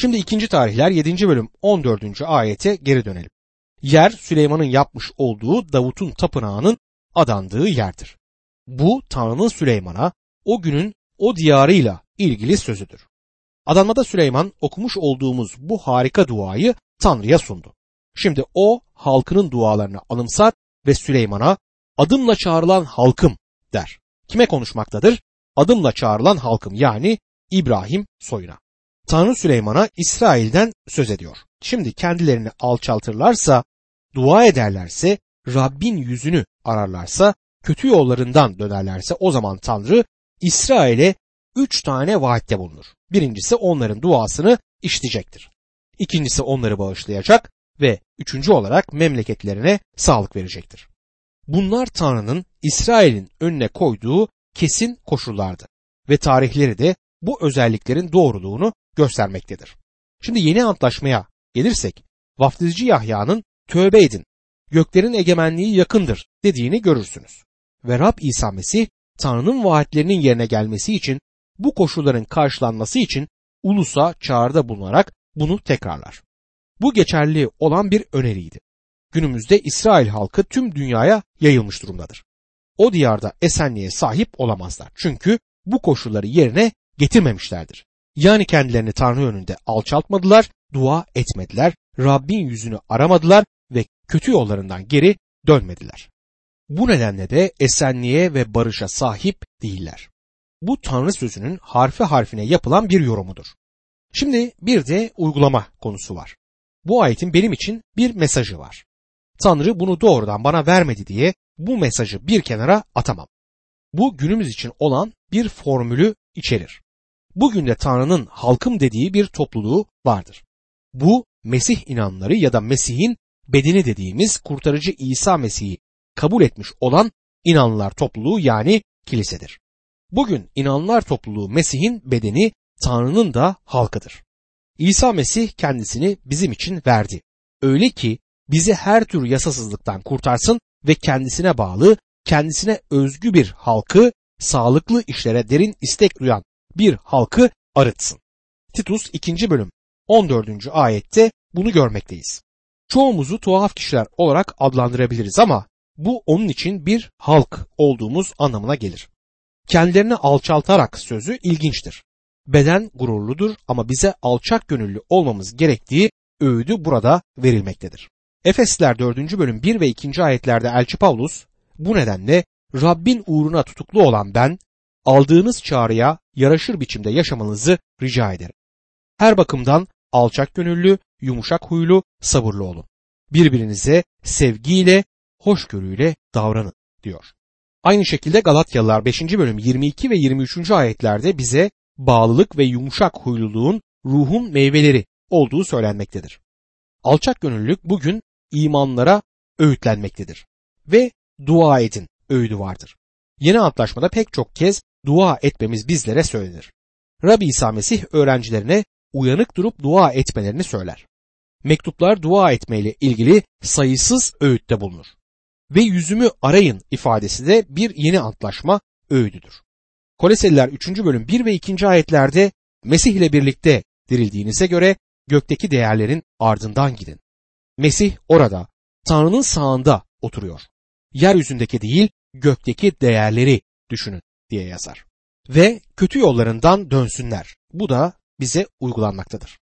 Şimdi 2. tarihler 7. bölüm 14. ayete geri dönelim. Yer Süleyman'ın yapmış olduğu Davut'un tapınağının adandığı yerdir. Bu Tanrı'nın Süleyman'a o günün o diyarıyla ilgili sözüdür. Adanmada Süleyman okumuş olduğumuz bu harika duayı Tanrı'ya sundu. Şimdi o halkının dualarını anımsar ve Süleyman'a adımla çağrılan halkım der. Kime konuşmaktadır? Adımla çağrılan halkım yani İbrahim soyuna. Tanrı Süleyman'a İsrail'den söz ediyor. Şimdi kendilerini alçaltırlarsa, dua ederlerse, Rabbin yüzünü ararlarsa, kötü yollarından dönerlerse o zaman Tanrı İsrail'e üç tane vaatte bulunur. Birincisi onların duasını işitecektir. İkincisi onları bağışlayacak ve üçüncü olarak memleketlerine sağlık verecektir. Bunlar Tanrı'nın İsrail'in önüne koyduğu kesin koşullardı ve tarihleri de bu özelliklerin doğruluğunu göstermektedir. Şimdi yeni antlaşmaya gelirsek vaftizci Yahya'nın tövbe edin, göklerin egemenliği yakındır dediğini görürsünüz. Ve Rab İsa Mesih Tanrı'nın vaatlerinin yerine gelmesi için bu koşulların karşılanması için ulusa çağrıda bulunarak bunu tekrarlar. Bu geçerli olan bir öneriydi. Günümüzde İsrail halkı tüm dünyaya yayılmış durumdadır. O diyarda esenliğe sahip olamazlar. Çünkü bu koşulları yerine getirmemişlerdir. Yani kendilerini Tanrı önünde alçaltmadılar, dua etmediler, Rabbin yüzünü aramadılar ve kötü yollarından geri dönmediler. Bu nedenle de esenliğe ve barışa sahip değiller. Bu Tanrı sözünün harfi harfine yapılan bir yorumudur. Şimdi bir de uygulama konusu var. Bu ayetin benim için bir mesajı var. Tanrı bunu doğrudan bana vermedi diye bu mesajı bir kenara atamam. Bu günümüz için olan bir formülü içerir. Bugün de Tanrı'nın halkım dediği bir topluluğu vardır. Bu Mesih inanları ya da Mesih'in bedeni dediğimiz kurtarıcı İsa Mesih'i kabul etmiş olan inanlılar topluluğu yani kilisedir. Bugün inanlılar topluluğu Mesih'in bedeni Tanrı'nın da halkıdır. İsa Mesih kendisini bizim için verdi. Öyle ki bizi her tür yasasızlıktan kurtarsın ve kendisine bağlı, kendisine özgü bir halkı, sağlıklı işlere derin istek duyan bir halkı arıtsın. Titus 2. bölüm 14. ayette bunu görmekteyiz. Çoğumuzu tuhaf kişiler olarak adlandırabiliriz ama bu onun için bir halk olduğumuz anlamına gelir. Kendilerini alçaltarak sözü ilginçtir. Beden gururludur ama bize alçak gönüllü olmamız gerektiği öğüdü burada verilmektedir. Efesler 4. bölüm 1 ve 2. ayetlerde Elçi Pavlus bu nedenle Rabbin uğruna tutuklu olan ben aldığınız çağrıya yaraşır biçimde yaşamanızı rica ederim. Her bakımdan alçak gönüllü, yumuşak huylu, sabırlı olun. Birbirinize sevgiyle, hoşgörüyle davranın diyor. Aynı şekilde Galatyalılar 5. bölüm 22 ve 23. ayetlerde bize bağlılık ve yumuşak huyluluğun ruhun meyveleri olduğu söylenmektedir. Alçak gönüllülük bugün imanlara öğütlenmektedir. Ve dua edin öğüdü vardır. Yeni antlaşmada pek çok kez dua etmemiz bizlere söylenir. Rabbi İsa Mesih öğrencilerine uyanık durup dua etmelerini söyler. Mektuplar dua etmeyle ilgili sayısız öğütte bulunur. Ve yüzümü arayın ifadesi de bir yeni antlaşma öğüdüdür. Koleseliler 3. bölüm 1 ve 2. ayetlerde Mesih ile birlikte dirildiğinize göre gökteki değerlerin ardından gidin. Mesih orada, Tanrı'nın sağında oturuyor. Yeryüzündeki değil, gökteki değerleri düşünün diye yazar. Ve kötü yollarından dönsünler. Bu da bize uygulanmaktadır.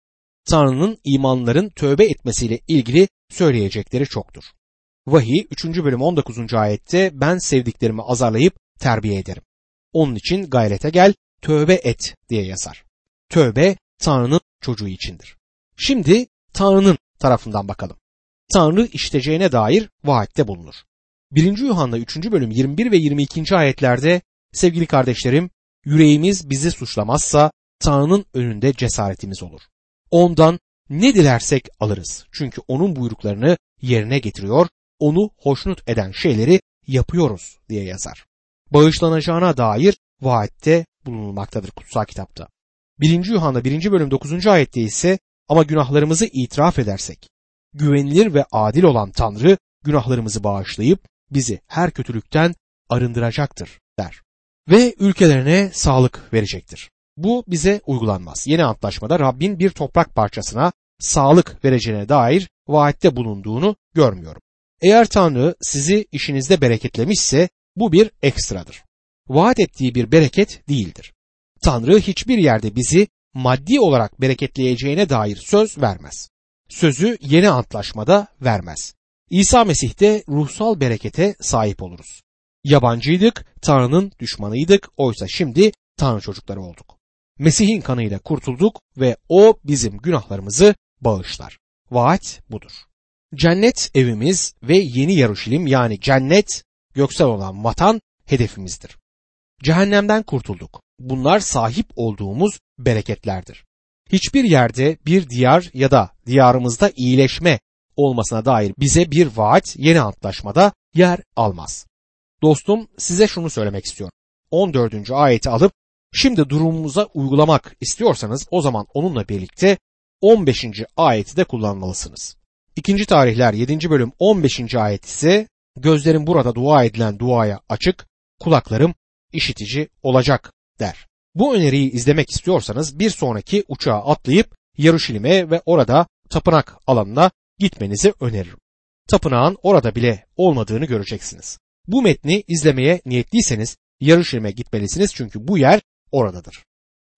Tanrı'nın imanların tövbe etmesiyle ilgili söyleyecekleri çoktur. Vahiy 3. bölüm 19. ayette ben sevdiklerimi azarlayıp terbiye ederim. Onun için gayrete gel, tövbe et diye yazar. Tövbe Tanrı'nın çocuğu içindir. Şimdi Tanrı'nın tarafından bakalım. Tanrı işiteceğine dair vaatte bulunur. 1. Yuhanna 3. bölüm 21 ve 22. ayetlerde sevgili kardeşlerim yüreğimiz bizi suçlamazsa Tanrı'nın önünde cesaretimiz olur. Ondan ne dilersek alırız. Çünkü onun buyruklarını yerine getiriyor, onu hoşnut eden şeyleri yapıyoruz diye yazar. Bağışlanacağına dair vaatte bulunulmaktadır kutsal kitapta. 1. Yuhanna 1. bölüm 9. ayette ise ama günahlarımızı itiraf edersek, güvenilir ve adil olan Tanrı günahlarımızı bağışlayıp bizi her kötülükten arındıracaktır der. Ve ülkelerine sağlık verecektir. Bu bize uygulanmaz. Yeni antlaşmada Rabbin bir toprak parçasına sağlık vereceğine dair vaatte bulunduğunu görmüyorum. Eğer Tanrı sizi işinizde bereketlemişse bu bir ekstradır. Vaat ettiği bir bereket değildir. Tanrı hiçbir yerde bizi maddi olarak bereketleyeceğine dair söz vermez. Sözü yeni antlaşmada vermez. İsa Mesih'te ruhsal berekete sahip oluruz. Yabancıydık, Tanrı'nın düşmanıydık, oysa şimdi Tanrı çocukları olduk. Mesih'in kanıyla kurtulduk ve o bizim günahlarımızı bağışlar. Vaat budur. Cennet evimiz ve yeni Yaruşilim yani cennet göksel olan vatan hedefimizdir. Cehennemden kurtulduk. Bunlar sahip olduğumuz bereketlerdir. Hiçbir yerde bir diyar ya da diyarımızda iyileşme olmasına dair bize bir vaat yeni antlaşmada yer almaz. Dostum size şunu söylemek istiyorum. 14. ayeti alıp şimdi durumumuza uygulamak istiyorsanız o zaman onunla birlikte 15. ayeti de kullanmalısınız. İkinci tarihler 7. bölüm 15. ayet ise gözlerim burada dua edilen duaya açık, kulaklarım işitici olacak der. Bu öneriyi izlemek istiyorsanız bir sonraki uçağa atlayıp Yaruşilim'e ve orada tapınak alanına gitmenizi öneririm. Tapınağın orada bile olmadığını göreceksiniz. Bu metni izlemeye niyetliyseniz Yaruşilim'e gitmelisiniz çünkü bu yer oradadır.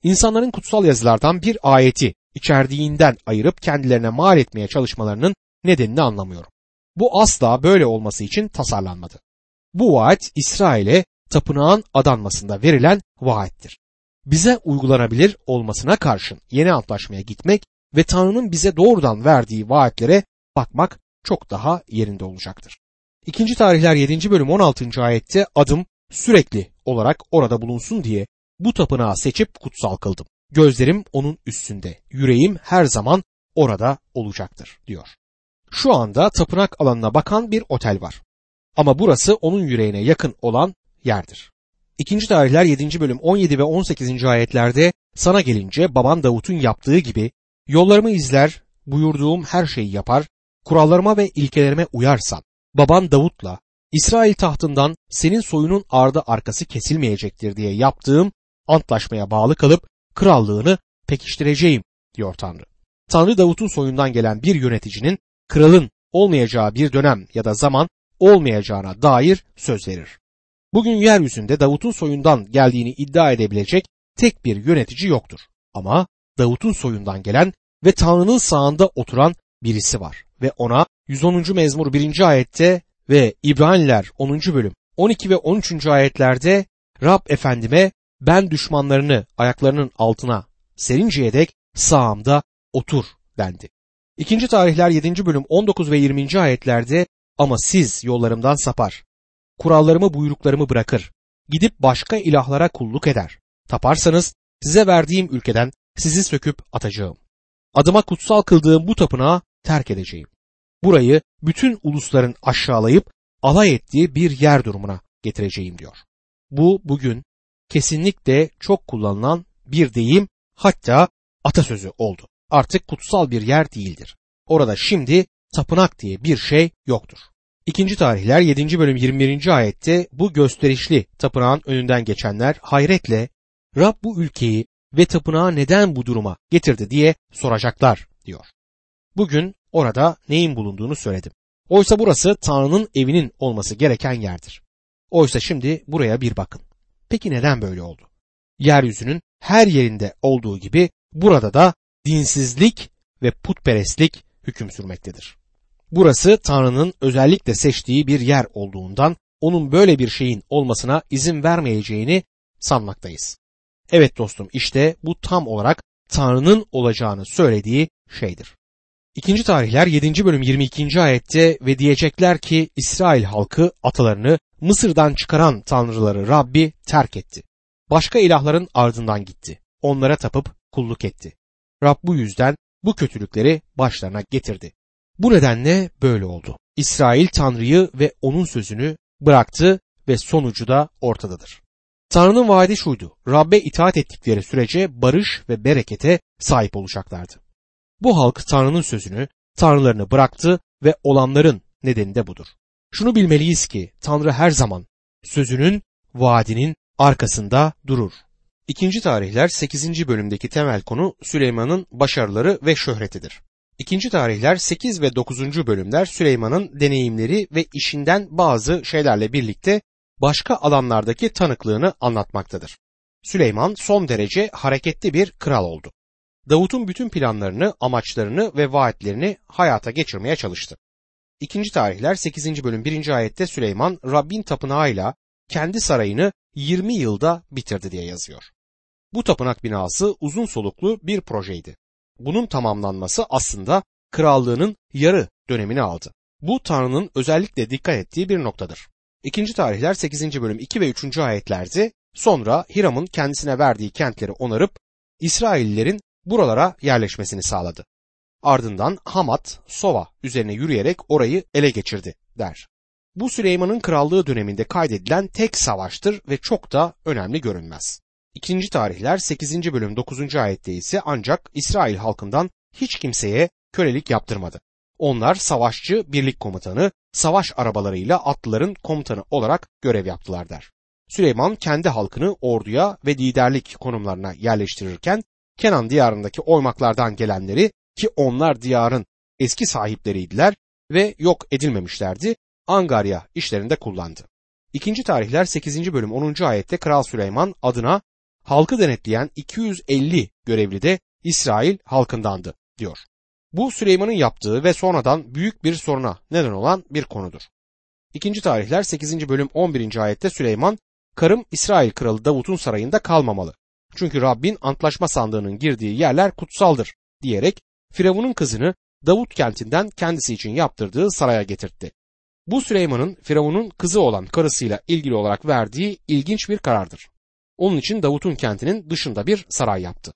İnsanların kutsal yazılardan bir ayeti içerdiğinden ayırıp kendilerine mal etmeye çalışmalarının nedenini anlamıyorum. Bu asla böyle olması için tasarlanmadı. Bu vaat İsrail'e tapınağın adanmasında verilen vaattir. Bize uygulanabilir olmasına karşın yeni antlaşmaya gitmek ve Tanrı'nın bize doğrudan verdiği vaatlere bakmak çok daha yerinde olacaktır. İkinci tarihler 7. bölüm 16. ayette adım sürekli olarak orada bulunsun diye bu tapınağı seçip kutsal kıldım. Gözlerim onun üstünde, yüreğim her zaman orada olacaktır diyor. Şu anda tapınak alanına bakan bir otel var. Ama burası onun yüreğine yakın olan yerdir. İkinci tarihler 7. bölüm 17 ve 18. ayetlerde sana gelince baban Davut'un yaptığı gibi yollarımı izler, buyurduğum her şeyi yapar, kurallarıma ve ilkelerime uyarsan, baban Davut'la İsrail tahtından senin soyunun ardı arkası kesilmeyecektir diye yaptığım antlaşmaya bağlı kalıp krallığını pekiştireceğim diyor Tanrı. Tanrı Davut'un soyundan gelen bir yöneticinin kralın olmayacağı bir dönem ya da zaman olmayacağına dair söz verir. Bugün yeryüzünde Davut'un soyundan geldiğini iddia edebilecek tek bir yönetici yoktur. Ama Davut'un soyundan gelen ve Tanrı'nın sağında oturan birisi var ve ona 110. mezmur 1. ayette ve İbraniler 10. bölüm 12 ve 13. ayetlerde Rab efendime ben düşmanlarını ayaklarının altına serinceye dek sağımda otur dendi. İkinci tarihler 7. bölüm 19 ve 20. ayetlerde ama siz yollarımdan sapar, kurallarımı buyruklarımı bırakır, gidip başka ilahlara kulluk eder. Taparsanız size verdiğim ülkeden sizi söküp atacağım. Adıma kutsal kıldığım bu tapınağı terk edeceğim. Burayı bütün ulusların aşağılayıp alay ettiği bir yer durumuna getireceğim diyor. Bu bugün kesinlikle çok kullanılan bir deyim hatta atasözü oldu. Artık kutsal bir yer değildir. Orada şimdi tapınak diye bir şey yoktur. İkinci tarihler 7. bölüm 21. ayette bu gösterişli tapınağın önünden geçenler hayretle Rab bu ülkeyi ve tapınağı neden bu duruma getirdi diye soracaklar diyor. Bugün orada neyin bulunduğunu söyledim. Oysa burası Tanrı'nın evinin olması gereken yerdir. Oysa şimdi buraya bir bakın. Peki neden böyle oldu? Yeryüzünün her yerinde olduğu gibi burada da dinsizlik ve putperestlik hüküm sürmektedir. Burası Tanrı'nın özellikle seçtiği bir yer olduğundan onun böyle bir şeyin olmasına izin vermeyeceğini sanmaktayız. Evet dostum işte bu tam olarak Tanrı'nın olacağını söylediği şeydir. İkinci tarihler 7. bölüm 22. ayette ve diyecekler ki İsrail halkı atalarını Mısır'dan çıkaran tanrıları Rabbi terk etti. Başka ilahların ardından gitti. Onlara tapıp kulluk etti. Rab bu yüzden bu kötülükleri başlarına getirdi. Bu nedenle böyle oldu. İsrail Tanrı'yı ve onun sözünü bıraktı ve sonucu da ortadadır. Tanrı'nın vaadi şuydu. Rabbe itaat ettikleri sürece barış ve berekete sahip olacaklardı. Bu halk Tanrı'nın sözünü, tanrılarını bıraktı ve olanların nedeni de budur. Şunu bilmeliyiz ki Tanrı her zaman sözünün, vaadinin arkasında durur. İkinci tarihler 8. bölümdeki temel konu Süleyman'ın başarıları ve şöhretidir. İkinci tarihler 8 ve 9. bölümler Süleyman'ın deneyimleri ve işinden bazı şeylerle birlikte başka alanlardaki tanıklığını anlatmaktadır. Süleyman son derece hareketli bir kral oldu. Davut'un bütün planlarını, amaçlarını ve vaatlerini hayata geçirmeye çalıştı. İkinci tarihler 8. bölüm 1. ayette Süleyman Rabbin tapınağıyla kendi sarayını 20 yılda bitirdi diye yazıyor. Bu tapınak binası uzun soluklu bir projeydi. Bunun tamamlanması aslında krallığının yarı dönemini aldı. Bu Tanrı'nın özellikle dikkat ettiği bir noktadır. İkinci tarihler 8. bölüm 2 ve 3. ayetlerde sonra Hiram'ın kendisine verdiği kentleri onarıp İsraillilerin buralara yerleşmesini sağladı. Ardından Hamat, Sova üzerine yürüyerek orayı ele geçirdi der. Bu Süleyman'ın krallığı döneminde kaydedilen tek savaştır ve çok da önemli görünmez. İkinci tarihler 8. bölüm 9. ayette ise ancak İsrail halkından hiç kimseye kölelik yaptırmadı. Onlar savaşçı birlik komutanı, savaş arabalarıyla atlıların komutanı olarak görev yaptılar der. Süleyman kendi halkını orduya ve liderlik konumlarına yerleştirirken Kenan diyarındaki oymaklardan gelenleri ki onlar diyarın eski sahipleriydiler ve yok edilmemişlerdi Angarya işlerinde kullandı. İkinci tarihler 8. bölüm 10. ayette Kral Süleyman adına halkı denetleyen 250 görevli de İsrail halkındandı diyor. Bu Süleyman'ın yaptığı ve sonradan büyük bir soruna neden olan bir konudur. İkinci tarihler 8. bölüm 11. ayette Süleyman, karım İsrail kralı Davut'un sarayında kalmamalı. Çünkü Rabbin antlaşma sandığının girdiği yerler kutsaldır diyerek Firavun'un kızını Davut kentinden kendisi için yaptırdığı saraya getirtti. Bu Süleyman'ın Firavun'un kızı olan karısıyla ilgili olarak verdiği ilginç bir karardır. Onun için Davut'un kentinin dışında bir saray yaptı.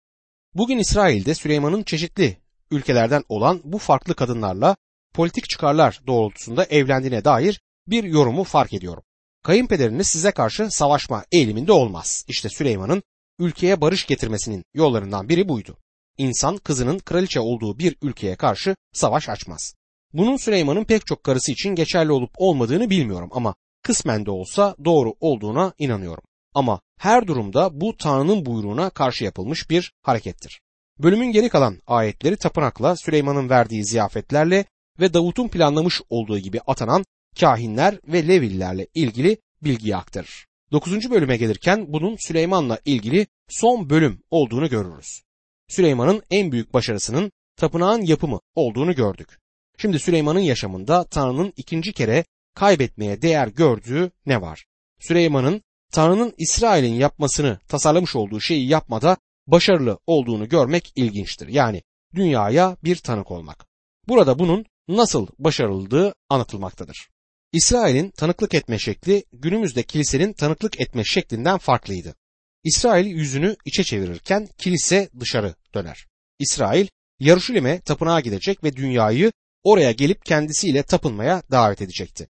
Bugün İsrail'de Süleyman'ın çeşitli ülkelerden olan bu farklı kadınlarla politik çıkarlar doğrultusunda evlendiğine dair bir yorumu fark ediyorum. Kayınpederiniz size karşı savaşma eğiliminde olmaz. İşte Süleyman'ın ülkeye barış getirmesinin yollarından biri buydu. İnsan kızının kraliçe olduğu bir ülkeye karşı savaş açmaz. Bunun Süleyman'ın pek çok karısı için geçerli olup olmadığını bilmiyorum ama kısmen de olsa doğru olduğuna inanıyorum. Ama her durumda bu Tanrı'nın buyruğuna karşı yapılmış bir harekettir. Bölümün geri kalan ayetleri tapınakla, Süleyman'ın verdiği ziyafetlerle ve Davut'un planlamış olduğu gibi atanan kahinler ve Levililerle ilgili bilgiyi aktarır. 9. bölüme gelirken bunun Süleyman'la ilgili son bölüm olduğunu görürüz. Süleyman'ın en büyük başarısının tapınağın yapımı olduğunu gördük. Şimdi Süleyman'ın yaşamında Tanrı'nın ikinci kere kaybetmeye değer gördüğü ne var? Süleyman'ın Tanrı'nın İsrail'in yapmasını tasarlamış olduğu şeyi yapmada başarılı olduğunu görmek ilginçtir. Yani dünyaya bir tanık olmak. Burada bunun nasıl başarıldığı anlatılmaktadır. İsrail'in tanıklık etme şekli günümüzde kilisenin tanıklık etme şeklinden farklıydı. İsrail yüzünü içe çevirirken kilise dışarı döner. İsrail Yaruşilim'e tapınağa gidecek ve dünyayı oraya gelip kendisiyle tapınmaya davet edecekti.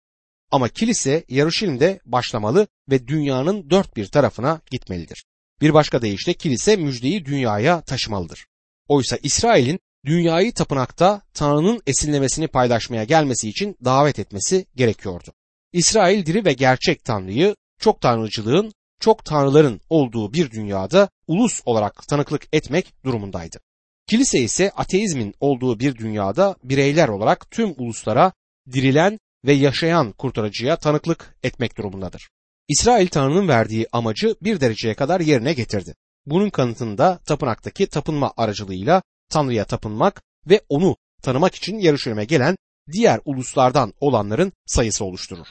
Ama kilise Yaruşilim'de başlamalı ve dünyanın dört bir tarafına gitmelidir. Bir başka deyişle kilise müjdeyi dünyaya taşımalıdır. Oysa İsrail'in dünyayı tapınakta Tanrı'nın esinlemesini paylaşmaya gelmesi için davet etmesi gerekiyordu. İsrail diri ve gerçek Tanrı'yı çok tanrıcılığın, çok tanrıların olduğu bir dünyada ulus olarak tanıklık etmek durumundaydı. Kilise ise ateizmin olduğu bir dünyada bireyler olarak tüm uluslara dirilen ve yaşayan kurtarıcıya tanıklık etmek durumundadır. İsrail Tanrı'nın verdiği amacı bir dereceye kadar yerine getirdi. Bunun kanıtında tapınaktaki tapınma aracılığıyla Tanrı'ya tapınmak ve onu tanımak için yarışmaya gelen diğer uluslardan olanların sayısı oluşturur.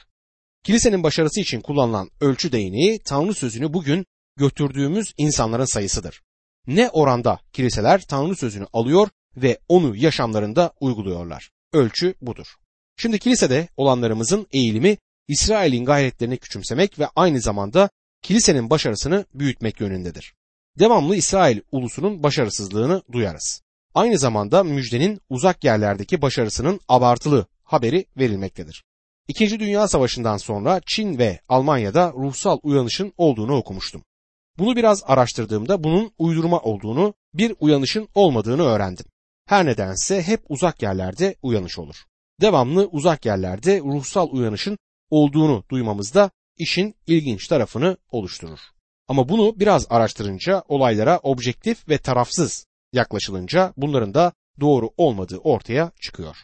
Kilisenin başarısı için kullanılan ölçü değneği Tanrı sözünü bugün götürdüğümüz insanların sayısıdır. Ne oranda kiliseler Tanrı sözünü alıyor ve onu yaşamlarında uyguluyorlar. Ölçü budur. Şimdi kilisede olanlarımızın eğilimi İsrail'in gayretlerini küçümsemek ve aynı zamanda kilisenin başarısını büyütmek yönündedir. Devamlı İsrail ulusunun başarısızlığını duyarız. Aynı zamanda müjdenin uzak yerlerdeki başarısının abartılı haberi verilmektedir. İkinci Dünya Savaşı'ndan sonra Çin ve Almanya'da ruhsal uyanışın olduğunu okumuştum. Bunu biraz araştırdığımda bunun uydurma olduğunu, bir uyanışın olmadığını öğrendim. Her nedense hep uzak yerlerde uyanış olur. Devamlı uzak yerlerde ruhsal uyanışın olduğunu duymamız da işin ilginç tarafını oluşturur. Ama bunu biraz araştırınca olaylara objektif ve tarafsız yaklaşılınca bunların da doğru olmadığı ortaya çıkıyor.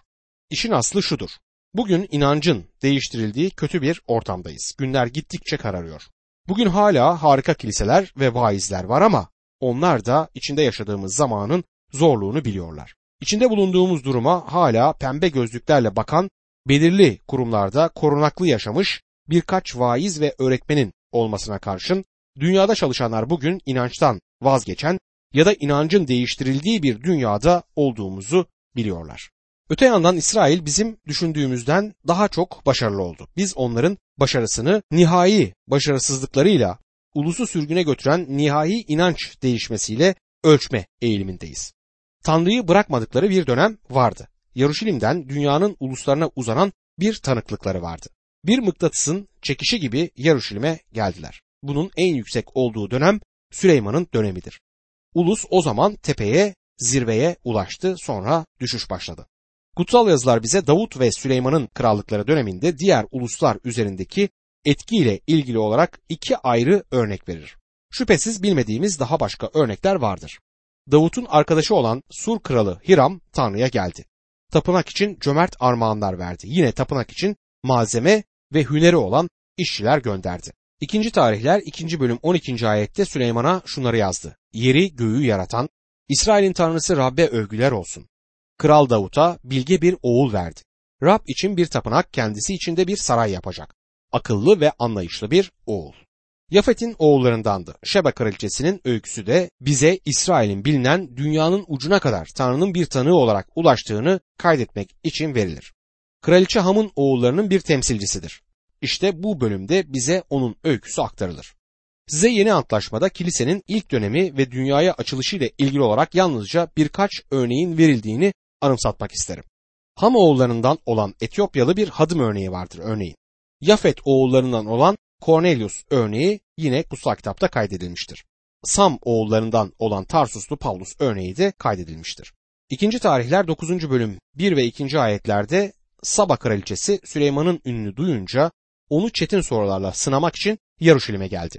İşin aslı şudur. Bugün inancın değiştirildiği kötü bir ortamdayız. Günler gittikçe kararıyor. Bugün hala harika kiliseler ve vaizler var ama onlar da içinde yaşadığımız zamanın zorluğunu biliyorlar. İçinde bulunduğumuz duruma hala pembe gözlüklerle bakan belirli kurumlarda korunaklı yaşamış birkaç vaiz ve öğretmenin olmasına karşın dünyada çalışanlar bugün inançtan vazgeçen ya da inancın değiştirildiği bir dünyada olduğumuzu biliyorlar. Öte yandan İsrail bizim düşündüğümüzden daha çok başarılı oldu. Biz onların başarısını nihai başarısızlıklarıyla ulusu sürgüne götüren nihai inanç değişmesiyle ölçme eğilimindeyiz. Tanrı'yı bırakmadıkları bir dönem vardı. Yaruşilim'den dünyanın uluslarına uzanan bir tanıklıkları vardı. Bir mıknatısın çekişi gibi Yaruşilim'e geldiler. Bunun en yüksek olduğu dönem Süleyman'ın dönemidir. Ulus o zaman tepeye, zirveye ulaştı sonra düşüş başladı. Kutsal yazılar bize Davut ve Süleyman'ın krallıkları döneminde diğer uluslar üzerindeki etkiyle ilgili olarak iki ayrı örnek verir. Şüphesiz bilmediğimiz daha başka örnekler vardır. Davut'un arkadaşı olan Sur kralı Hiram Tanrı'ya geldi. Tapınak için cömert armağanlar verdi. Yine tapınak için malzeme ve hüneri olan işçiler gönderdi. İkinci tarihler 2. bölüm 12. ayette Süleyman'a şunları yazdı. Yeri göğü yaratan, İsrail'in tanrısı Rab'be övgüler olsun. Kral Davut'a bilge bir oğul verdi. Rab için bir tapınak kendisi içinde bir saray yapacak. Akıllı ve anlayışlı bir oğul. Yafet'in oğullarındandı. Şeba kraliçesinin öyküsü de bize İsrail'in bilinen dünyanın ucuna kadar Tanrı'nın bir tanığı olarak ulaştığını kaydetmek için verilir. Kraliçe Ham'ın oğullarının bir temsilcisidir. İşte bu bölümde bize onun öyküsü aktarılır. Size yeni antlaşmada kilisenin ilk dönemi ve dünyaya açılışıyla ilgili olarak yalnızca birkaç örneğin verildiğini anımsatmak isterim. Ham oğullarından olan Etiyopyalı bir hadım örneği vardır örneğin. Yafet oğullarından olan Cornelius örneği yine kutsal kitapta kaydedilmiştir. Sam oğullarından olan Tarsuslu Paulus örneği de kaydedilmiştir. İkinci tarihler 9. bölüm 1 ve 2. ayetlerde Saba kraliçesi Süleyman'ın ününü duyunca onu çetin sorularla sınamak için Yaruşilim'e geldi.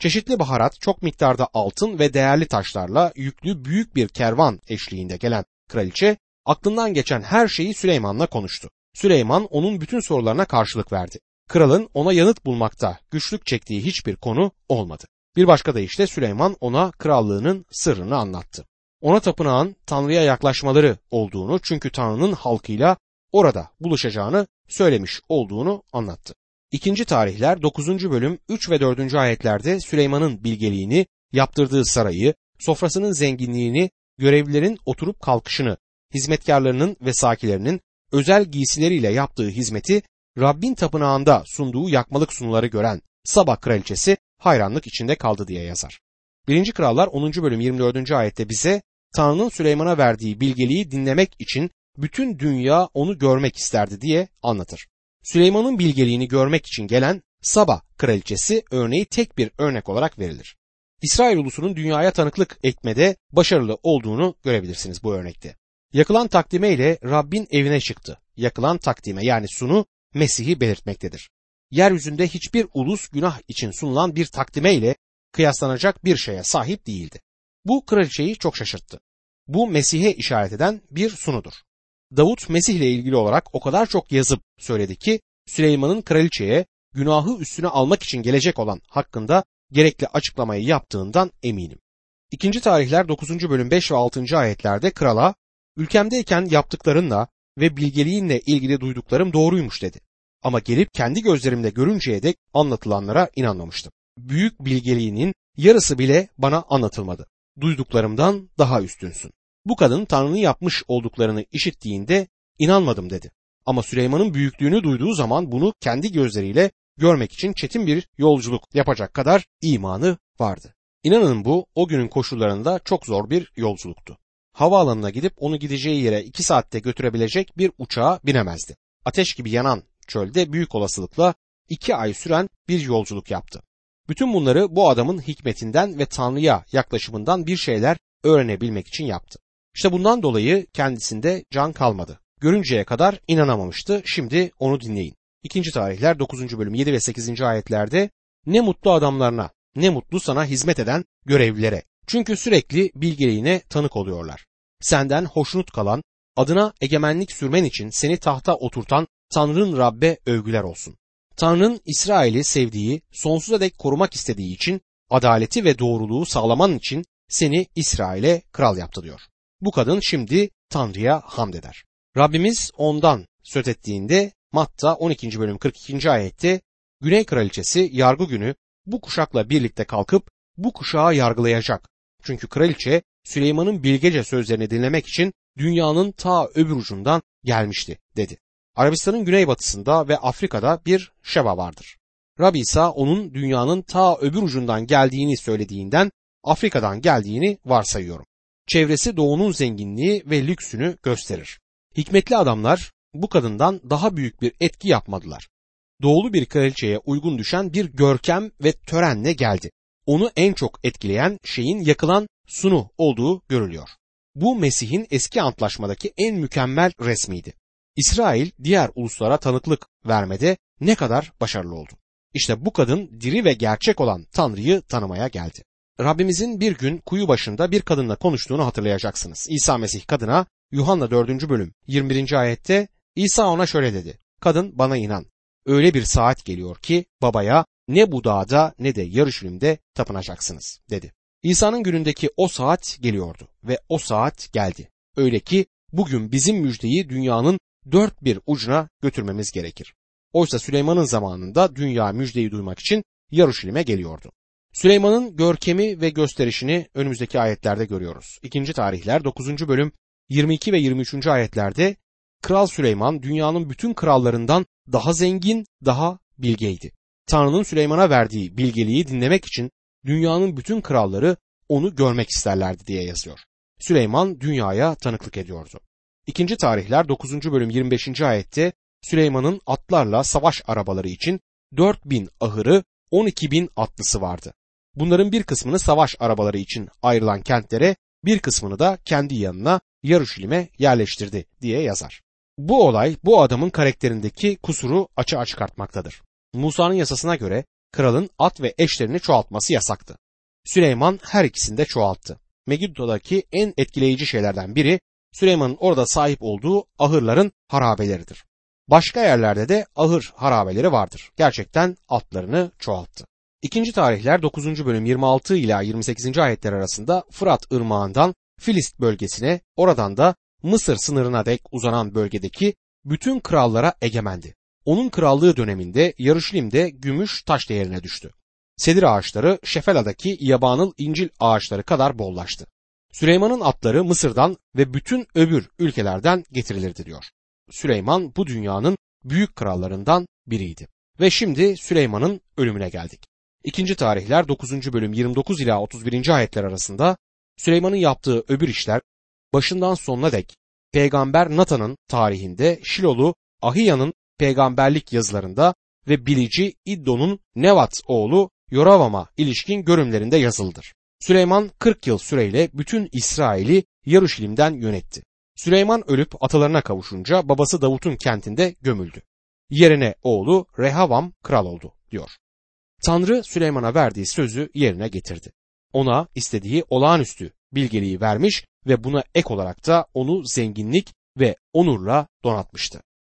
Çeşitli baharat, çok miktarda altın ve değerli taşlarla yüklü büyük bir kervan eşliğinde gelen kraliçe aklından geçen her şeyi Süleyman'la konuştu. Süleyman onun bütün sorularına karşılık verdi. Kralın ona yanıt bulmakta güçlük çektiği hiçbir konu olmadı. Bir başka deyişle Süleyman ona krallığının sırrını anlattı. Ona tapınağın Tanrı'ya yaklaşmaları olduğunu çünkü Tanrı'nın halkıyla orada buluşacağını söylemiş olduğunu anlattı. İkinci tarihler 9. bölüm 3 ve 4. ayetlerde Süleyman'ın bilgeliğini, yaptırdığı sarayı, sofrasının zenginliğini, görevlilerin oturup kalkışını, hizmetkarlarının ve sakilerinin özel giysileriyle yaptığı hizmeti, Rabbin tapınağında sunduğu yakmalık sunuları gören Sabah kraliçesi hayranlık içinde kaldı diye yazar. 1. Krallar 10. bölüm 24. ayette bize Tanrı'nın Süleyman'a verdiği bilgeliği dinlemek için bütün dünya onu görmek isterdi diye anlatır. Süleyman'ın bilgeliğini görmek için gelen Saba kraliçesi örneği tek bir örnek olarak verilir. İsrail ulusunun dünyaya tanıklık etmede başarılı olduğunu görebilirsiniz bu örnekte. Yakılan takdime ile Rabbin evine çıktı. Yakılan takdime yani sunu Mesih'i belirtmektedir. Yeryüzünde hiçbir ulus günah için sunulan bir takdime ile kıyaslanacak bir şeye sahip değildi. Bu kraliçeyi çok şaşırttı. Bu Mesih'e işaret eden bir sunudur. Davut Mesih ile ilgili olarak o kadar çok yazıp söyledi ki Süleyman'ın kraliçeye günahı üstüne almak için gelecek olan hakkında gerekli açıklamayı yaptığından eminim. İkinci tarihler 9. bölüm 5 ve 6. ayetlerde krala ülkemdeyken yaptıklarınla ve bilgeliğinle ilgili duyduklarım doğruymuş dedi. Ama gelip kendi gözlerimle görünceye dek anlatılanlara inanmamıştım. Büyük bilgeliğinin yarısı bile bana anlatılmadı. Duyduklarımdan daha üstünsün. Bu kadın Tanrı'nın yapmış olduklarını işittiğinde inanmadım dedi. Ama Süleyman'ın büyüklüğünü duyduğu zaman bunu kendi gözleriyle görmek için çetin bir yolculuk yapacak kadar imanı vardı. İnanın bu o günün koşullarında çok zor bir yolculuktu. Havaalanına gidip onu gideceği yere iki saatte götürebilecek bir uçağa binemezdi. Ateş gibi yanan çölde büyük olasılıkla iki ay süren bir yolculuk yaptı. Bütün bunları bu adamın hikmetinden ve Tanrı'ya yaklaşımından bir şeyler öğrenebilmek için yaptı. İşte bundan dolayı kendisinde can kalmadı. Görünceye kadar inanamamıştı. Şimdi onu dinleyin. İkinci tarihler 9. bölüm 7 ve 8. ayetlerde ne mutlu adamlarına Ne mutlu sana hizmet eden görevlilere. Çünkü sürekli bilgeliğine tanık oluyorlar. Senden hoşnut kalan, adına egemenlik sürmen için seni tahta oturtan Tanrın Rabbe övgüler olsun. Tanrı'nın İsrail'i sevdiği, sonsuza dek korumak istediği için adaleti ve doğruluğu sağlaman için seni İsrail'e kral yaptı diyor. Bu kadın şimdi Tanrı'ya hamd eder. Rabbimiz ondan söz ettiğinde Matta 12. bölüm 42. ayette Güney Kraliçesi yargı günü bu kuşakla birlikte kalkıp bu kuşağı yargılayacak. Çünkü kraliçe Süleyman'ın bilgece sözlerini dinlemek için dünyanın ta öbür ucundan gelmişti dedi. Arabistan'ın güneybatısında ve Afrika'da bir Şeba vardır. Rabbi ise onun dünyanın ta öbür ucundan geldiğini söylediğinden Afrika'dan geldiğini varsayıyorum. Çevresi doğunun zenginliği ve lüksünü gösterir. Hikmetli adamlar bu kadından daha büyük bir etki yapmadılar. Doğulu bir kraliçeye uygun düşen bir görkem ve törenle geldi. Onu en çok etkileyen şeyin yakılan sunu olduğu görülüyor. Bu Mesih'in eski antlaşmadaki en mükemmel resmiydi. İsrail diğer uluslara tanıklık vermede ne kadar başarılı oldu. İşte bu kadın diri ve gerçek olan Tanrı'yı tanımaya geldi. Rabbimizin bir gün kuyu başında bir kadınla konuştuğunu hatırlayacaksınız. İsa Mesih kadına Yuhanna 4. bölüm 21. ayette İsa ona şöyle dedi. Kadın bana inan. Öyle bir saat geliyor ki babaya ne bu dağda ne de Yarışilim'de tapınacaksınız dedi. İsa'nın günündeki o saat geliyordu ve o saat geldi. Öyle ki bugün bizim müjdeyi dünyanın dört bir ucuna götürmemiz gerekir. Oysa Süleyman'ın zamanında dünya müjdeyi duymak için Yaruşilim'e geliyordu. Süleyman'ın görkemi ve gösterişini önümüzdeki ayetlerde görüyoruz. İkinci tarihler 9. bölüm 22 ve 23. ayetlerde Kral Süleyman dünyanın bütün krallarından daha zengin, daha bilgeydi. Tanrı'nın Süleyman'a verdiği bilgeliği dinlemek için dünyanın bütün kralları onu görmek isterlerdi diye yazıyor. Süleyman dünyaya tanıklık ediyordu. İkinci tarihler 9. bölüm 25. ayette Süleyman'ın atlarla savaş arabaları için 4000 ahırı 12 bin atlısı vardı. Bunların bir kısmını savaş arabaları için ayrılan kentlere bir kısmını da kendi yanına Yaruşilim'e yerleştirdi diye yazar. Bu olay bu adamın karakterindeki kusuru açığa çıkartmaktadır. Musa'nın yasasına göre kralın at ve eşlerini çoğaltması yasaktı. Süleyman her ikisini de çoğalttı. Megiddo'daki en etkileyici şeylerden biri Süleyman'ın orada sahip olduğu ahırların harabeleridir. Başka yerlerde de ahır harabeleri vardır. Gerçekten atlarını çoğalttı. İkinci tarihler 9. bölüm 26 ila 28. ayetler arasında Fırat ırmağından Filist bölgesine, oradan da Mısır sınırına dek uzanan bölgedeki bütün krallara egemendi. Onun krallığı döneminde Yarışlim'de gümüş taş değerine düştü. Sedir ağaçları Şefela'daki yabanıl incil ağaçları kadar bollaştı. Süleyman'ın atları Mısır'dan ve bütün öbür ülkelerden getirilirdi diyor. Süleyman bu dünyanın büyük krallarından biriydi. Ve şimdi Süleyman'ın ölümüne geldik. İkinci tarihler 9. bölüm 29 ila 31. ayetler arasında Süleyman'ın yaptığı öbür işler başından sonuna dek peygamber Natan'ın tarihinde Şilolu Ahiya'nın peygamberlik yazılarında ve bilici İddo'nun Nevat oğlu Yoravam'a ilişkin görümlerinde yazılıdır. Süleyman 40 yıl süreyle bütün İsrail'i Yaruşilim'den yönetti. Süleyman ölüp atalarına kavuşunca babası Davut'un kentinde gömüldü. Yerine oğlu Rehavam kral oldu diyor. Tanrı Süleyman'a verdiği sözü yerine getirdi. Ona istediği olağanüstü bilgeliği vermiş ve buna ek olarak da onu zenginlik ve onurla donatmıştı.